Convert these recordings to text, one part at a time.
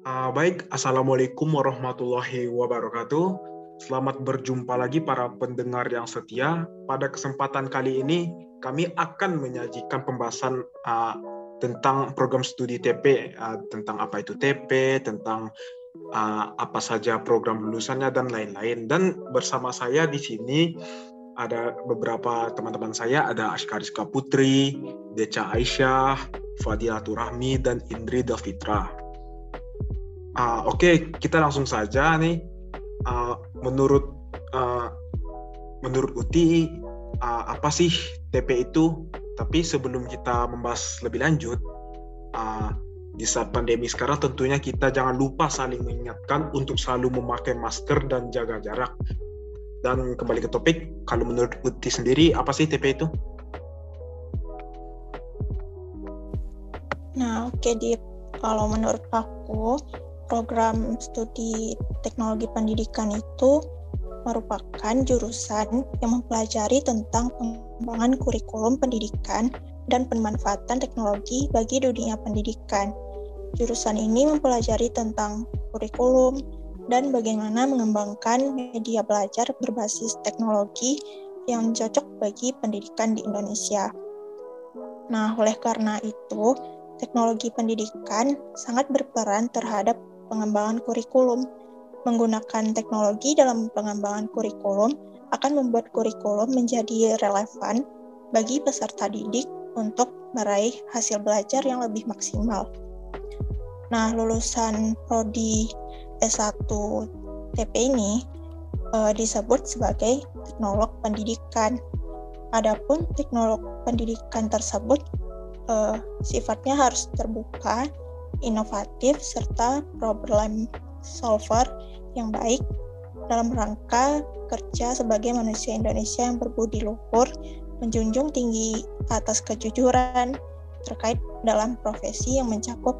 Uh, baik, Assalamualaikum warahmatullahi wabarakatuh. Selamat berjumpa lagi para pendengar yang setia. Pada kesempatan kali ini, kami akan menyajikan pembahasan uh, tentang program studi TP, uh, tentang apa itu TP, tentang uh, apa saja program lulusannya dan lain-lain. Dan bersama saya di sini ada beberapa teman-teman saya, ada Ashkariska Putri, Deca Aisyah, Fadilatul Rahmi, dan Indri Davitra. Uh, Oke, okay, kita langsung saja nih. Uh, menurut uh, menurut Uti, uh, apa sih TP itu? Tapi sebelum kita membahas lebih lanjut, uh, di saat pandemi sekarang tentunya kita jangan lupa saling mengingatkan untuk selalu memakai masker dan jaga jarak. Dan kembali ke topik, kalau menurut Uti sendiri, apa sih TP itu? Nah, oke, okay, Dip. Kalau menurut aku, program studi teknologi pendidikan itu merupakan jurusan yang mempelajari tentang pengembangan kurikulum pendidikan dan pemanfaatan teknologi bagi dunia pendidikan. Jurusan ini mempelajari tentang kurikulum dan bagaimana mengembangkan media belajar berbasis teknologi yang cocok bagi pendidikan di Indonesia. Nah, oleh karena itu, teknologi pendidikan sangat berperan terhadap pengembangan kurikulum. Menggunakan teknologi dalam pengembangan kurikulum akan membuat kurikulum menjadi relevan bagi peserta didik untuk meraih hasil belajar yang lebih maksimal. Nah, lulusan prodi S1 TP ini uh, disebut sebagai teknolog pendidikan. Adapun teknolog pendidikan tersebut uh, sifatnya harus terbuka inovatif, serta problem solver yang baik dalam rangka kerja sebagai manusia Indonesia yang berbudi luhur, menjunjung tinggi atas kejujuran terkait dalam profesi yang mencakup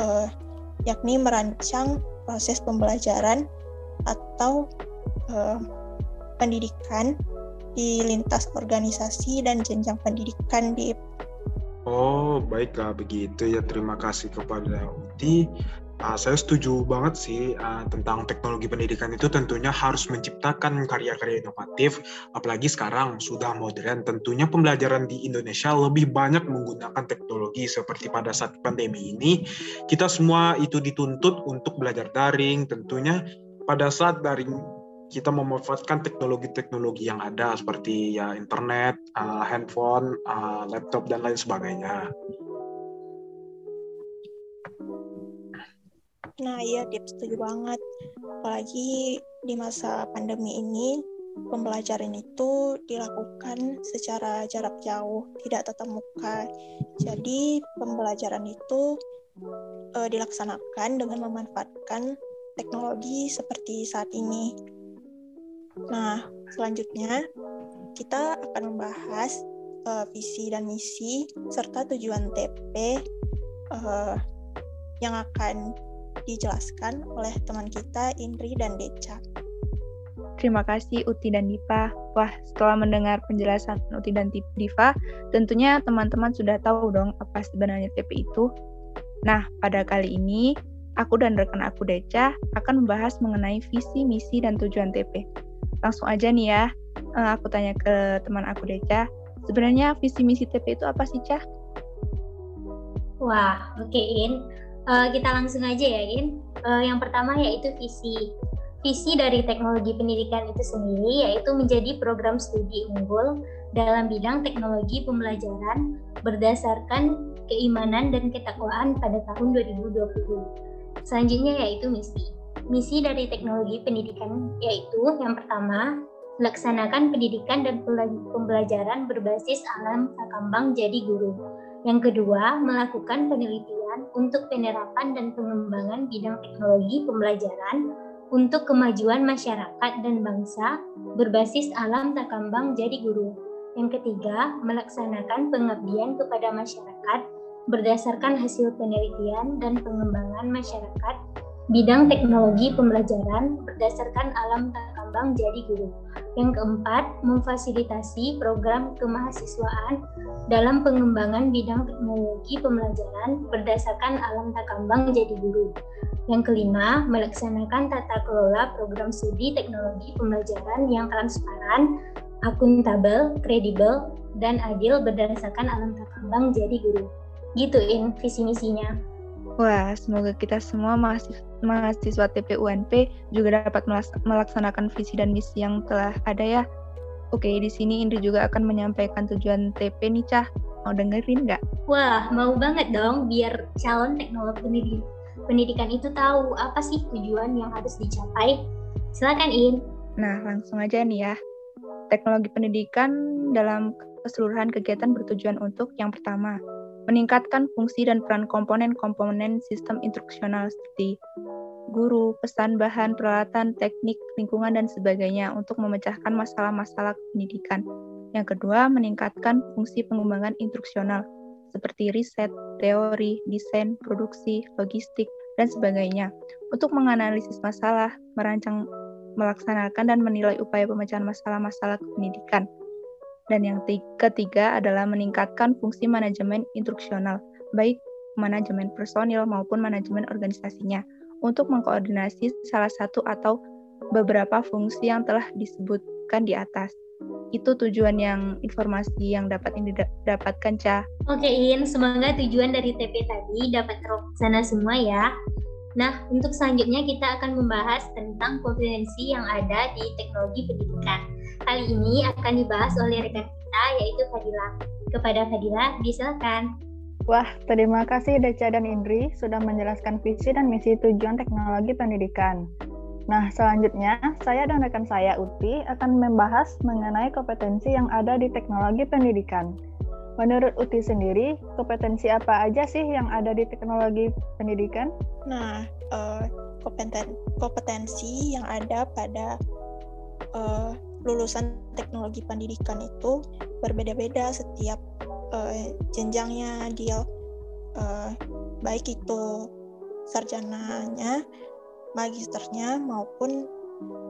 eh, yakni merancang proses pembelajaran atau eh, pendidikan di lintas organisasi dan jenjang pendidikan di Oh, baiklah begitu ya. Terima kasih kepada Uti. Uh, saya setuju banget sih uh, tentang teknologi pendidikan itu tentunya harus menciptakan karya-karya inovatif, apalagi sekarang sudah modern. Tentunya pembelajaran di Indonesia lebih banyak menggunakan teknologi seperti pada saat pandemi ini. Kita semua itu dituntut untuk belajar daring. Tentunya pada saat daring kita memanfaatkan teknologi-teknologi yang ada seperti ya internet, uh, handphone, uh, laptop dan lain sebagainya. Nah iya, Dip, setuju banget. Apalagi di masa pandemi ini, pembelajaran itu dilakukan secara jarak jauh, tidak tatap muka. Jadi pembelajaran itu uh, dilaksanakan dengan memanfaatkan teknologi seperti saat ini. Nah, selanjutnya kita akan membahas uh, visi dan misi serta tujuan TP uh, eh, yang akan dijelaskan oleh teman kita Indri dan Deca. Terima kasih Uti dan Diva. Wah, setelah mendengar penjelasan Uti dan Diva, tentunya teman-teman sudah tahu dong apa sebenarnya TP itu. Nah, pada kali ini, aku dan rekan aku Deca akan membahas mengenai visi, misi, dan tujuan TP langsung aja nih ya, uh, aku tanya ke teman aku Deca, sebenarnya visi misi TP itu apa sih, Cah? Wah, oke okay, In. Uh, kita langsung aja ya, In. Uh, yang pertama yaitu visi. Visi dari teknologi pendidikan itu sendiri yaitu menjadi program studi unggul dalam bidang teknologi pembelajaran berdasarkan keimanan dan ketakwaan pada tahun 2020. Selanjutnya yaitu misi misi dari teknologi pendidikan yaitu yang pertama, melaksanakan pendidikan dan pembelajaran berbasis alam takambang jadi guru. Yang kedua, melakukan penelitian untuk penerapan dan pengembangan bidang teknologi pembelajaran untuk kemajuan masyarakat dan bangsa berbasis alam takambang jadi guru. Yang ketiga, melaksanakan pengabdian kepada masyarakat berdasarkan hasil penelitian dan pengembangan masyarakat bidang teknologi pembelajaran berdasarkan alam takal kembang jadi guru. Yang keempat, memfasilitasi program kemahasiswaan dalam pengembangan bidang teknologi pembelajaran berdasarkan alam tak kembang jadi guru. Yang kelima, melaksanakan tata kelola program studi teknologi pembelajaran yang transparan, akuntabel, kredibel, dan adil berdasarkan alam tak kembang jadi guru. Gituin visi misinya. Wah, semoga kita semua mahasiswa TPUNP juga dapat melaksanakan visi dan misi yang telah ada ya. Oke, di sini Indri juga akan menyampaikan tujuan TP nih, Cah. Mau dengerin nggak? Wah, mau banget dong biar calon teknolog pendidik pendidikan itu tahu apa sih tujuan yang harus dicapai. Silakan, In. Nah, langsung aja nih ya. Teknologi pendidikan dalam keseluruhan kegiatan bertujuan untuk yang pertama, meningkatkan fungsi dan peran komponen-komponen sistem instruksional seperti guru, pesan bahan, peralatan, teknik, lingkungan, dan sebagainya untuk memecahkan masalah-masalah pendidikan. Yang kedua, meningkatkan fungsi pengembangan instruksional seperti riset, teori, desain, produksi, logistik, dan sebagainya untuk menganalisis masalah, merancang, melaksanakan, dan menilai upaya pemecahan masalah-masalah pendidikan. Dan yang ketiga adalah meningkatkan fungsi manajemen instruksional, baik manajemen personil maupun manajemen organisasinya, untuk mengkoordinasi salah satu atau beberapa fungsi yang telah disebutkan di atas. Itu tujuan yang informasi yang dapat ini dapatkan, Ca. Oke, In. Semoga tujuan dari TP tadi dapat terlaksana semua ya. Nah, untuk selanjutnya kita akan membahas tentang kompetensi yang ada di teknologi pendidikan. Kali ini akan dibahas oleh rekan kita yaitu Fadila. Kepada Fadila, disilakan. Wah, terima kasih Deca dan Indri sudah menjelaskan visi dan misi tujuan teknologi pendidikan. Nah, selanjutnya saya dan rekan saya Uti akan membahas mengenai kompetensi yang ada di teknologi pendidikan. Menurut Uti sendiri, kompetensi apa aja sih yang ada di teknologi pendidikan? Nah, uh, kompeten kompetensi yang ada pada uh, lulusan teknologi pendidikan itu berbeda-beda setiap uh, jenjangnya dia uh, baik itu sarjananya, magisternya maupun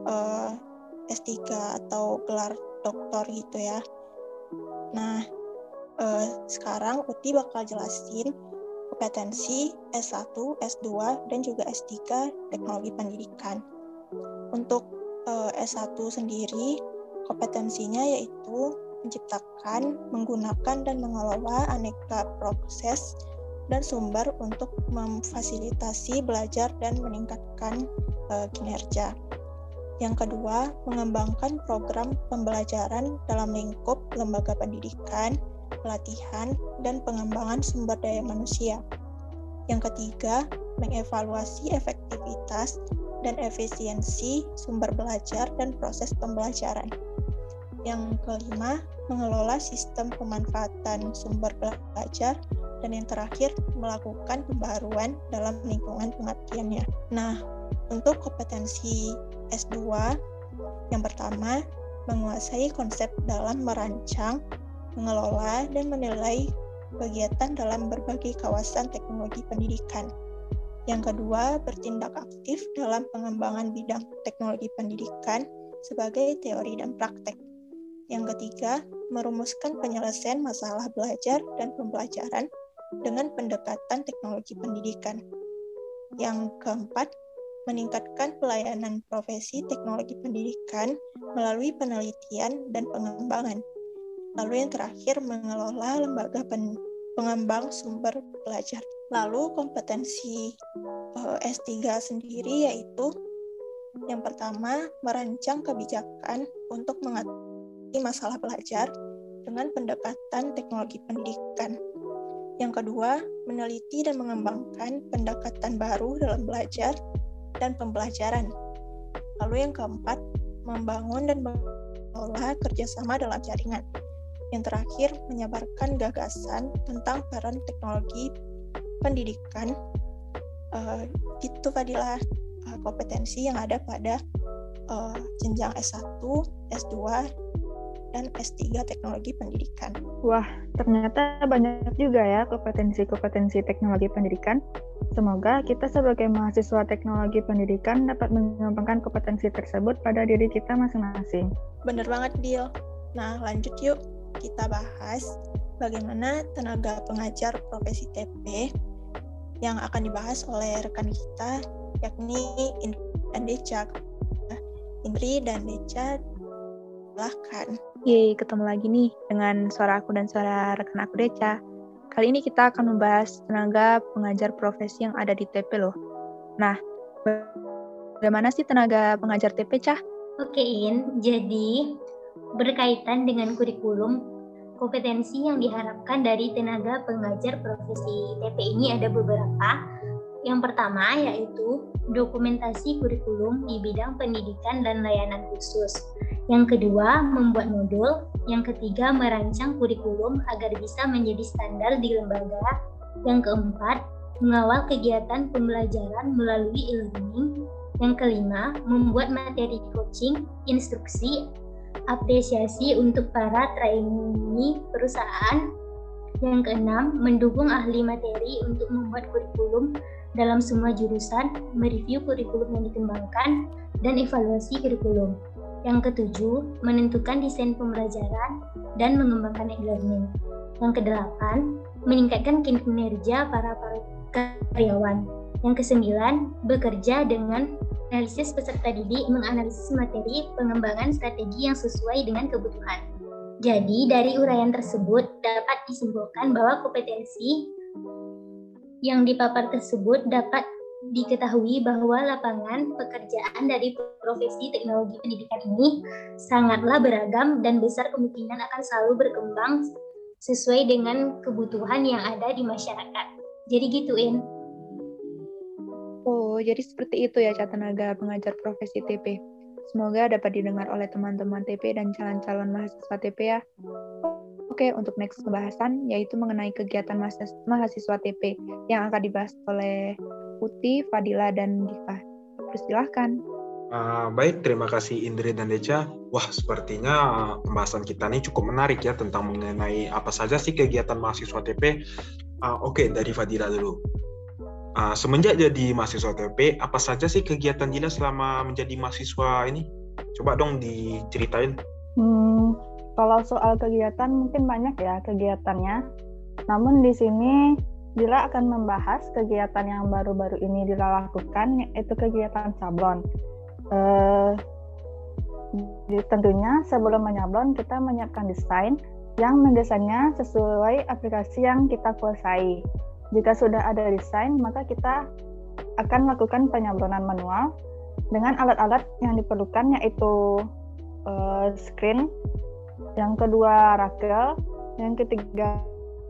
uh, S3 atau gelar doktor gitu ya. Nah, uh, sekarang Uti bakal jelasin kompetensi S1, S2, dan juga S3 teknologi pendidikan. Untuk uh, eh, S1 sendiri, kompetensinya yaitu menciptakan, menggunakan, dan mengelola aneka proses dan sumber untuk memfasilitasi belajar dan meningkatkan uh, kinerja. Yang kedua, mengembangkan program pembelajaran dalam lingkup lembaga pendidikan pelatihan, dan pengembangan sumber daya manusia. Yang ketiga, mengevaluasi efektivitas dan efisiensi sumber belajar dan proses pembelajaran. Yang kelima, mengelola sistem pemanfaatan sumber belajar dan yang terakhir melakukan pembaruan dalam lingkungan pengertiannya. Nah, untuk kompetensi S2 yang pertama menguasai konsep dalam merancang, mengelola, dan menilai kegiatan dalam berbagai kawasan teknologi pendidikan. Yang kedua, bertindak aktif dalam pengembangan bidang teknologi pendidikan sebagai teori dan praktek. Yang ketiga, merumuskan penyelesaian masalah belajar dan pembelajaran dengan pendekatan teknologi pendidikan. Yang keempat, meningkatkan pelayanan profesi teknologi pendidikan melalui penelitian dan pengembangan Lalu yang terakhir mengelola lembaga pen pengembang sumber belajar. Lalu kompetensi uh, eh, S3 sendiri yaitu yang pertama merancang kebijakan untuk mengatasi masalah belajar dengan pendekatan teknologi pendidikan. Yang kedua, meneliti dan mengembangkan pendekatan baru dalam belajar dan pembelajaran. Lalu yang keempat, membangun dan mengelola kerjasama dalam jaringan. Yang terakhir, menyebarkan gagasan tentang peran teknologi pendidikan. Uh, itu adalah uh, kompetensi yang ada pada uh, jenjang S1, S2, dan S3 teknologi pendidikan. Wah, ternyata banyak juga ya kompetensi-kompetensi teknologi pendidikan. Semoga kita sebagai mahasiswa teknologi pendidikan dapat mengembangkan kompetensi tersebut pada diri kita masing-masing. Bener banget, Bill. Nah, lanjut yuk. Kita bahas bagaimana tenaga pengajar profesi TP yang akan dibahas oleh rekan kita, yakni Indri dan Deca. Indri dan Deca, silahkan. Yeay, ketemu lagi nih dengan suara aku dan suara rekan aku Deca. Kali ini kita akan membahas tenaga pengajar profesi yang ada di TP loh. Nah, bagaimana sih tenaga pengajar TP, Cah? Oke, In. Jadi, berkaitan dengan kurikulum, kompetensi yang diharapkan dari tenaga pengajar profesi TP ini ada beberapa. Yang pertama yaitu dokumentasi kurikulum di bidang pendidikan dan layanan khusus. Yang kedua, membuat modul. Yang ketiga, merancang kurikulum agar bisa menjadi standar di lembaga. Yang keempat, mengawal kegiatan pembelajaran melalui e-learning. Yang kelima, membuat materi coaching, instruksi, apresiasi untuk para trainee perusahaan. Yang keenam, mendukung ahli materi untuk membuat kurikulum dalam semua jurusan, mereview kurikulum yang dikembangkan, dan evaluasi kurikulum. Yang ketujuh, menentukan desain pembelajaran dan mengembangkan e-learning. Yang kedelapan, meningkatkan kinerja para, karyawan. Yang kesembilan, bekerja dengan analisis peserta didik, menganalisis materi, pengembangan strategi yang sesuai dengan kebutuhan. Jadi, dari uraian tersebut dapat disimpulkan bahwa kompetensi yang dipapar tersebut dapat diketahui bahwa lapangan pekerjaan dari profesi teknologi pendidikan ini sangatlah beragam dan besar kemungkinan akan selalu berkembang sesuai dengan kebutuhan yang ada di masyarakat. Jadi gituin. Jadi seperti itu ya tenaga pengajar profesi TP. Semoga dapat didengar oleh teman-teman TP dan calon-calon mahasiswa TP ya. Oke, untuk next pembahasan yaitu mengenai kegiatan mahasiswa TP yang akan dibahas oleh Putih, Fadila, dan Diva. Persilahkan. Uh, baik, terima kasih Indri dan Deca. Wah, sepertinya pembahasan kita ini cukup menarik ya tentang mengenai apa saja sih kegiatan mahasiswa TP. Uh, Oke, okay, dari Fadila dulu. Uh, semenjak jadi mahasiswa TP, apa saja sih kegiatan Dila selama menjadi mahasiswa ini? Coba dong diceritain. Hmm, kalau soal kegiatan mungkin banyak ya kegiatannya. Namun di sini Dila akan membahas kegiatan yang baru-baru ini Dila lakukan, yaitu kegiatan sablon. Uh, tentunya sebelum menyablon kita menyiapkan desain yang mendesainnya sesuai aplikasi yang kita kuasai. Jika sudah ada desain, maka kita akan melakukan penyablonan manual dengan alat-alat yang diperlukan yaitu uh, screen, yang kedua rakel, yang ketiga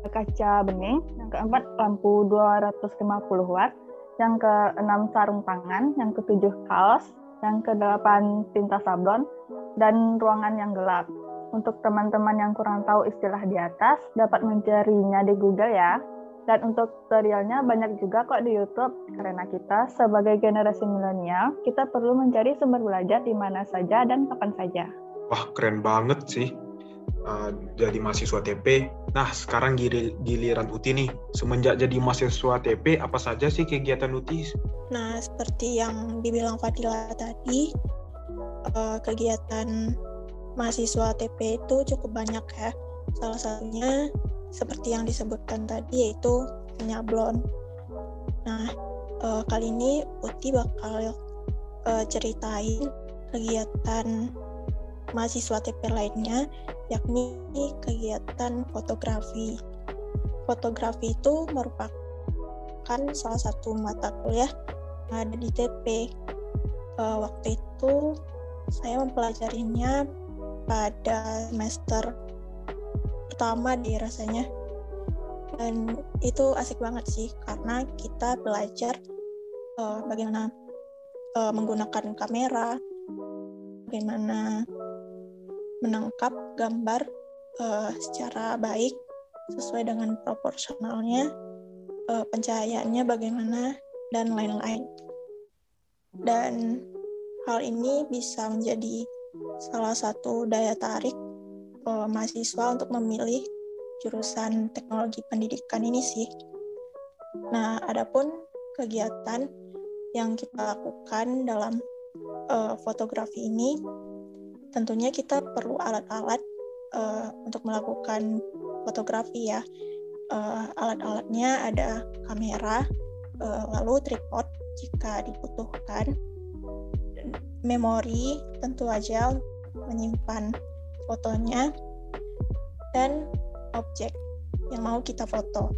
kaca bening, yang keempat lampu 250 watt, yang keenam sarung tangan, yang ketujuh kaos, yang kedelapan tinta sablon, dan ruangan yang gelap. Untuk teman-teman yang kurang tahu istilah di atas, dapat mencarinya di Google ya. Dan untuk tutorialnya banyak juga kok di YouTube, karena kita sebagai generasi milenial, kita perlu mencari sumber belajar di mana saja dan kapan saja. Wah, keren banget sih uh, jadi mahasiswa TP. Nah, sekarang giliran Uti nih. Semenjak jadi mahasiswa TP, apa saja sih kegiatan Uti? Nah, seperti yang dibilang Fadila tadi, uh, kegiatan mahasiswa TP itu cukup banyak ya. Salah satunya seperti yang disebutkan tadi yaitu penyablon. Nah, uh, kali ini Uti bakal uh, ceritain kegiatan mahasiswa TP lainnya, yakni kegiatan fotografi. Fotografi itu merupakan salah satu mata kuliah yang ada di TP. Uh, eh, waktu itu saya mempelajarinya pada semester pertama di rasanya dan itu asik banget sih karena kita belajar uh, bagaimana uh, menggunakan kamera, bagaimana menangkap gambar uh, secara baik sesuai dengan proporsionalnya, uh, pencahayaannya bagaimana dan lain-lain. Dan hal ini bisa menjadi salah satu daya tarik uh, mahasiswa untuk memilih jurusan teknologi pendidikan ini sih. Nah, adapun kegiatan yang kita lakukan dalam uh, fotografi ini, tentunya kita perlu alat-alat uh, untuk melakukan fotografi ya. Uh, alat-alatnya ada kamera, uh, lalu tripod jika dibutuhkan, memori tentu aja menyimpan fotonya, dan objek yang mau kita foto.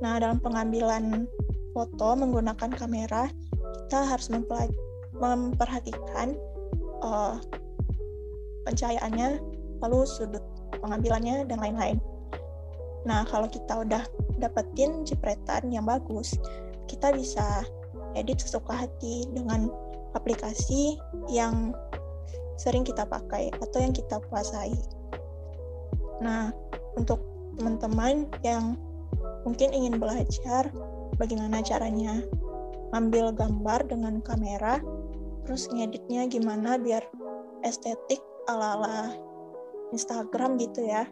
Nah, dalam pengambilan foto menggunakan kamera, kita harus memperhatikan uh, pencahayaannya, lalu sudut pengambilannya, dan lain-lain. Nah, kalau kita udah dapetin jepretan yang bagus, kita bisa edit sesuka hati dengan aplikasi yang sering kita pakai atau yang kita kuasai. Nah, untuk teman-teman yang mungkin ingin belajar bagaimana caranya ambil gambar dengan kamera, terus ngeditnya gimana biar estetik ala-ala Instagram gitu ya,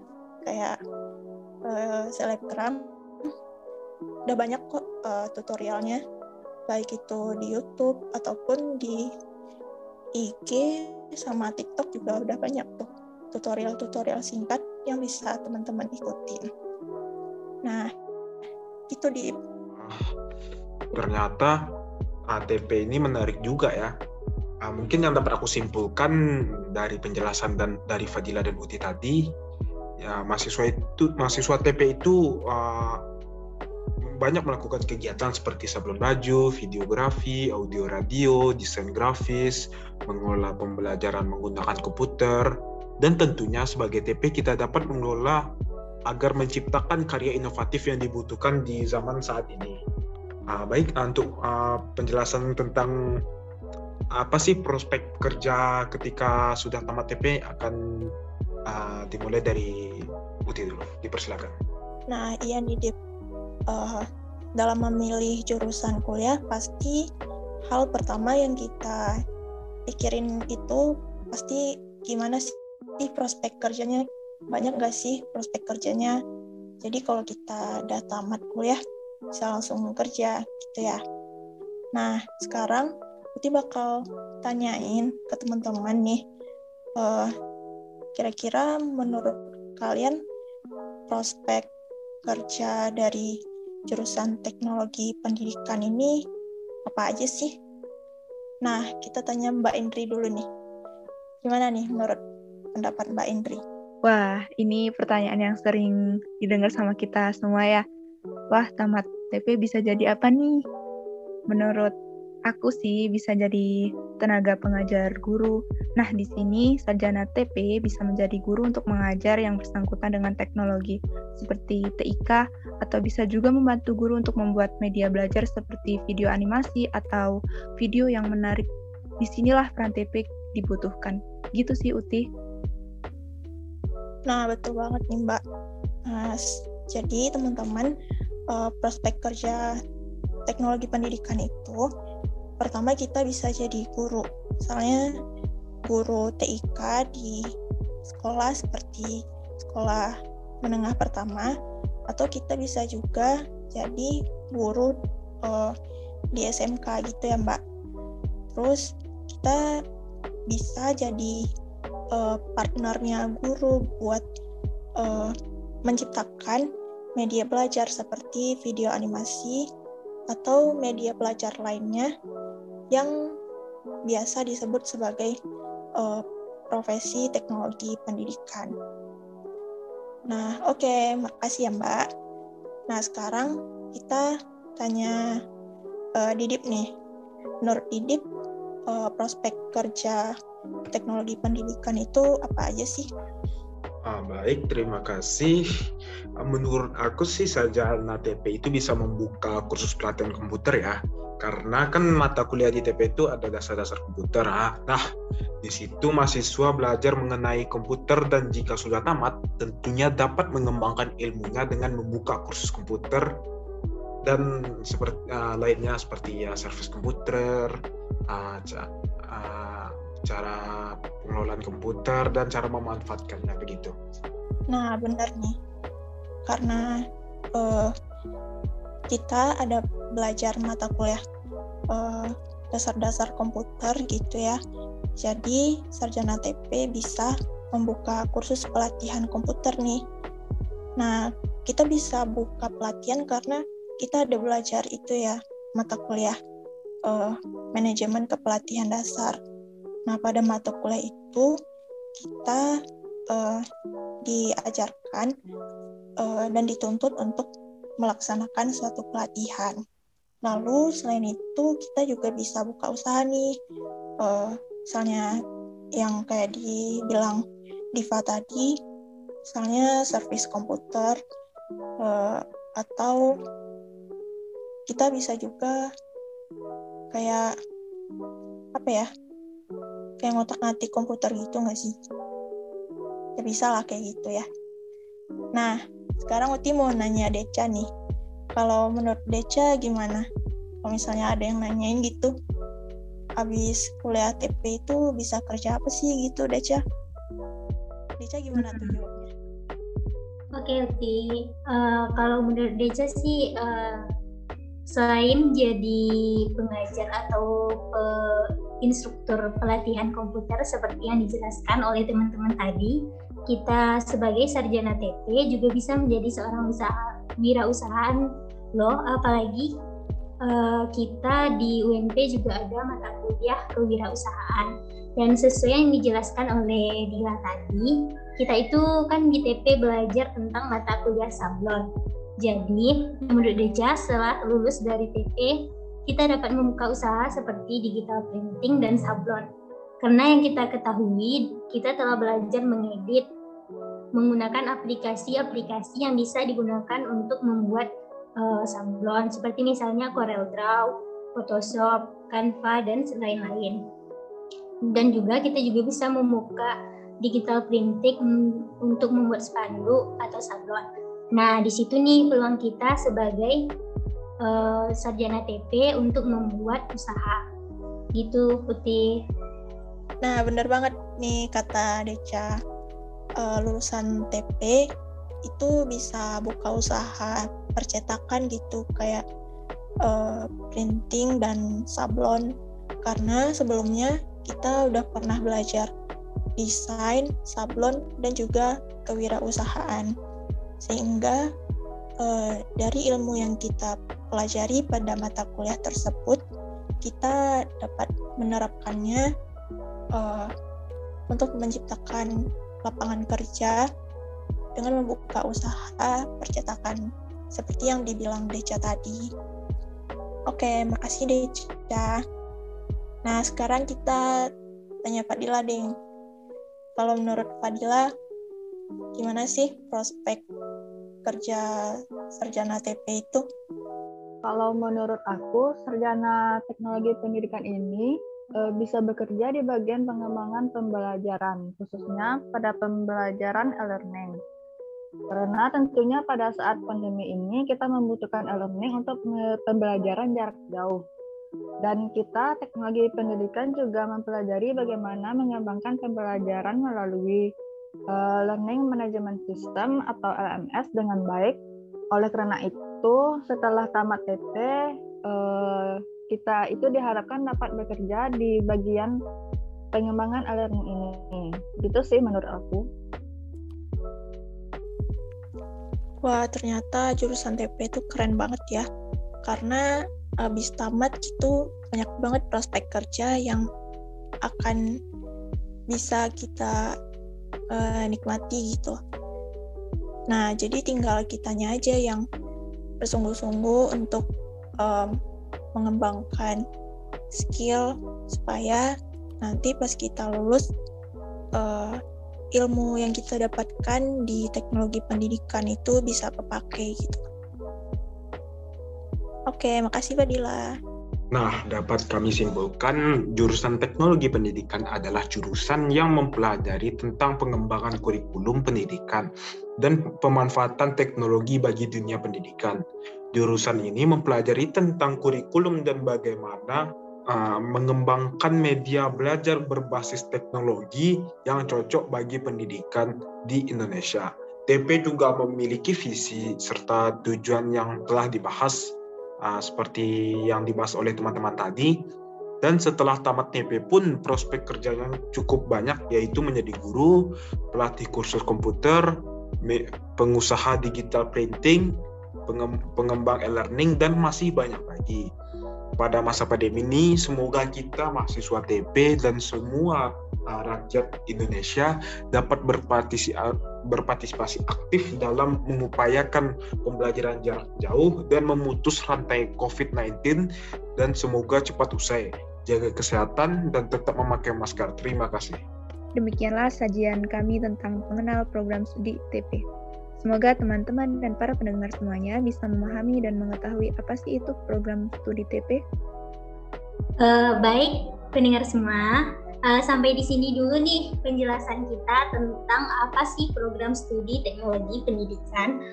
kayak uh. Udah banyak kok uh, tutorialnya, baik itu di YouTube ataupun di IG sama TikTok juga udah banyak tuh tutorial-tutorial singkat yang bisa teman-teman ikutin. Nah, itu di ternyata ATP ini menarik juga ya. Uh, mungkin yang dapat aku simpulkan dari penjelasan dan dari Fadila dan Uti tadi, ya mahasiswa itu mahasiswa TP itu uh, banyak melakukan kegiatan seperti sablon baju, videografi, audio radio, desain grafis, mengelola pembelajaran menggunakan komputer, dan tentunya sebagai TP kita dapat mengelola agar menciptakan karya inovatif yang dibutuhkan di zaman saat ini. Uh, baik, uh, untuk uh, penjelasan tentang apa sih prospek kerja ketika sudah tamat TP akan uh, dimulai dari Uti dulu. Dipersilakan. Nah, iya nih, Uh, dalam memilih jurusan kuliah, pasti hal pertama yang kita pikirin itu pasti gimana sih prospek kerjanya? Banyak gak sih prospek kerjanya? Jadi kalau kita udah tamat kuliah bisa langsung kerja gitu ya. Nah sekarang Putih bakal tanyain ke teman-teman nih uh, kira-kira menurut kalian prospek kerja dari jurusan teknologi pendidikan ini apa aja sih? Nah, kita tanya Mbak Indri dulu nih. Gimana nih menurut pendapat Mbak Indri? Wah, ini pertanyaan yang sering didengar sama kita semua ya. Wah, tamat TP bisa jadi apa nih? Menurut aku sih bisa jadi tenaga pengajar guru. Nah, di sini sarjana TP bisa menjadi guru untuk mengajar yang bersangkutan dengan teknologi seperti TIK atau bisa juga membantu guru untuk membuat media belajar seperti video animasi atau video yang menarik. Di sinilah peran TP dibutuhkan. Gitu sih Uti. Nah, betul banget nih Mbak. Nah, jadi teman-teman, uh, prospek kerja teknologi pendidikan itu, pertama kita bisa jadi guru. Misalnya guru TIK di sekolah seperti sekolah menengah pertama, atau kita bisa juga jadi guru uh, di SMK gitu ya Mbak. Terus kita bisa jadi uh, partnernya guru buat uh, menciptakan media belajar seperti video animasi atau media belajar lainnya yang biasa disebut sebagai uh, profesi teknologi pendidikan. Nah, oke, okay, makasih ya Mbak. Nah, sekarang kita tanya uh, Didip nih. Menurut Didip, uh, prospek kerja teknologi pendidikan itu apa aja sih? Ah, baik, terima kasih. Ah, menurut aku sih saja TP itu bisa membuka kursus pelatihan komputer ya. Karena kan mata kuliah di TP itu ada dasar-dasar komputer. Ah. Nah, di situ mahasiswa belajar mengenai komputer dan jika sudah tamat, tentunya dapat mengembangkan ilmunya dengan membuka kursus komputer dan seperti uh, lainnya seperti ya service komputer, uh, uh, cara pengelolaan komputer dan cara memanfaatkannya begitu. Nah benar nih, karena uh, kita ada belajar mata kuliah eh, dasar-dasar komputer gitu ya. Jadi sarjana TP bisa membuka kursus pelatihan komputer nih. Nah, kita bisa buka pelatihan karena kita ada belajar itu ya mata kuliah uh, manajemen kepelatihan dasar. Nah, pada mata kuliah itu kita uh, diajarkan uh, dan dituntut untuk melaksanakan suatu pelatihan. Lalu selain itu kita juga bisa buka usaha nih, uh, misalnya yang kayak dibilang Diva tadi, misalnya servis komputer uh, atau kita bisa juga kayak apa ya kayak ngotak ngatik komputer gitu nggak sih ya bisa lah kayak gitu ya nah sekarang Uti mau nanya Deca nih kalau menurut Deca gimana? Kalau misalnya ada yang nanyain gitu, habis kuliah TP itu bisa kerja apa sih gitu Deca? Deca gimana tuh hmm. jawabnya? Oke okay, Uti, uh, kalau menurut Deca sih uh, selain jadi pengajar atau uh, instruktur pelatihan komputer seperti yang dijelaskan oleh teman-teman tadi, kita sebagai sarjana TP juga bisa menjadi seorang usaha wirausahaan loh. Apalagi uh, kita di UNP juga ada mata kuliah kewirausahaan. Dan sesuai yang dijelaskan oleh Dila tadi kita itu kan di TP belajar tentang mata kuliah sablon jadi menurut Deja setelah lulus dari TP kita dapat membuka usaha seperti digital printing dan sablon karena yang kita ketahui kita telah belajar mengedit menggunakan aplikasi-aplikasi yang bisa digunakan untuk membuat uh, sablon seperti misalnya CorelDRAW, Photoshop, Canva dan lain-lain. Dan juga kita juga bisa membuka digital printing untuk membuat spanduk atau sablon. Nah, di situ nih peluang kita sebagai uh, sarjana TP untuk membuat usaha. Gitu, Putih. Nah, benar banget nih kata Deca uh, lulusan TP itu bisa buka usaha percetakan gitu kayak uh, printing dan sablon karena sebelumnya kita udah pernah belajar desain, sablon dan juga kewirausahaan sehingga uh, dari ilmu yang kita pelajari pada mata kuliah tersebut kita dapat menerapkannya uh, untuk menciptakan lapangan kerja dengan membuka usaha percetakan seperti yang dibilang Deca tadi. Oke, makasih Deca. Nah, sekarang kita tanya Fadila deh. Kalau menurut Fadila, gimana sih prospek kerja sarjana TP itu? Kalau menurut aku, sarjana teknologi pendidikan ini Eh, bisa bekerja di bagian pengembangan pembelajaran, khususnya pada pembelajaran e-learning. Karena tentunya pada saat pandemi ini kita membutuhkan e-learning untuk pembelajaran jarak jauh. Dan kita teknologi pendidikan juga mempelajari bagaimana mengembangkan pembelajaran melalui uh, Learning Management System atau LMS dengan baik. Oleh karena itu, setelah tamat TP, uh, kita itu diharapkan dapat bekerja di bagian pengembangan e-learning ini. Gitu sih menurut aku. Wah, ternyata jurusan TP itu keren banget ya. Karena habis tamat itu banyak banget prospek kerja yang akan bisa kita uh, nikmati gitu. Nah, jadi tinggal kitanya aja yang bersungguh-sungguh untuk um, mengembangkan skill supaya nanti pas kita lulus uh, ilmu yang kita dapatkan di teknologi pendidikan itu bisa kepakai gitu. Oke, makasih Badila. Nah, dapat kami simpulkan jurusan teknologi pendidikan adalah jurusan yang mempelajari tentang pengembangan kurikulum pendidikan dan pemanfaatan teknologi bagi dunia pendidikan. Jurusan ini mempelajari tentang kurikulum dan bagaimana uh, mengembangkan media belajar berbasis teknologi yang cocok bagi pendidikan di Indonesia. TP juga memiliki visi serta tujuan yang telah dibahas uh, seperti yang dibahas oleh teman-teman tadi. Dan setelah tamat TP pun prospek kerjanya cukup banyak yaitu menjadi guru, pelatih kursus komputer, pengusaha digital printing, pengembang e-learning dan masih banyak lagi pada masa pandemi ini semoga kita mahasiswa TP dan semua uh, rakyat Indonesia dapat berpartisipasi, berpartisipasi aktif dalam mengupayakan pembelajaran jarak jauh dan memutus rantai COVID-19 dan semoga cepat usai. Jaga kesehatan dan tetap memakai masker. Terima kasih. Demikianlah sajian kami tentang mengenal program studi TP. Semoga teman-teman dan para pendengar semuanya bisa memahami dan mengetahui apa sih itu program studi TP. Uh, eh, baik, pendengar semua, uh, sampai di sini dulu nih penjelasan kita tentang apa sih program studi teknologi pendidikan.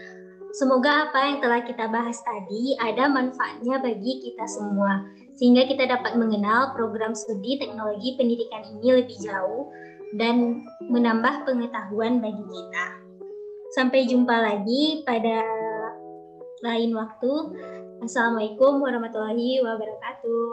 Semoga apa yang telah kita bahas tadi ada manfaatnya bagi kita semua, sehingga kita dapat mengenal program studi teknologi pendidikan ini lebih jauh dan menambah pengetahuan bagi kita. Sampai jumpa lagi pada lain waktu. Assalamualaikum warahmatullahi wabarakatuh.